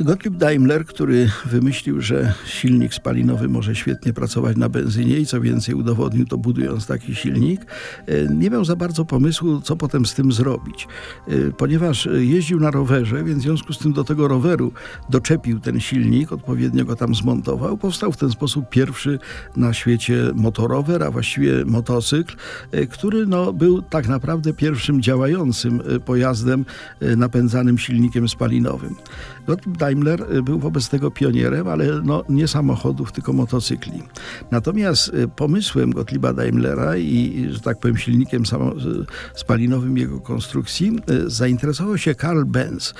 Gottlieb Daimler, który wymyślił, że silnik spalinowy może świetnie pracować na benzynie i co więcej udowodnił to budując taki silnik, e, nie miał za bardzo pomysłu, co potem z tym zrobić. E, ponieważ jeździł na rowerze, więc w związku z tym do tego roweru doczepił ten silnik, odpowiednio go tam zmontował. Powstał w ten sposób pierwszy na świecie motorower, a właściwie motocykl, e, który no, był tak naprawdę pierwszym działającym pojazdem napędzanym silnikiem spalinowym. Gottlieb Daimler y, był wobec tego pionierem, ale no, nie samochodów, tylko motocykli. Natomiast y, pomysłem Gottlieba Daimlera i, że tak powiem, silnikiem spalinowym jego konstrukcji y, zainteresował się Karl Benz,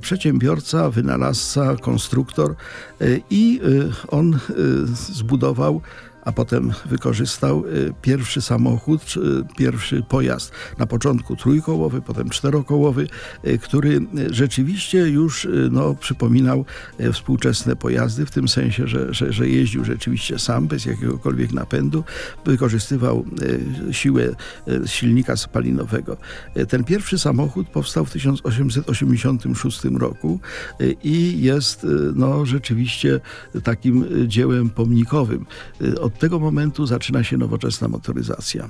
przedsiębiorca, wynalazca, konstruktor i on zbudował a potem wykorzystał y, pierwszy samochód, pierwszy pojazd, na początku trójkołowy, potem czterokołowy, y, który rzeczywiście już y, no, przypominał współczesne pojazdy, w tym sensie, że, że, że jeździł rzeczywiście sam, bez jakiegokolwiek napędu, wykorzystywał siłę silnika spalinowego. Ten pierwszy samochód powstał w 1886 roku i jest no, rzeczywiście takim dziełem pomnikowym. Od od tego momentu zaczyna się nowoczesna motoryzacja.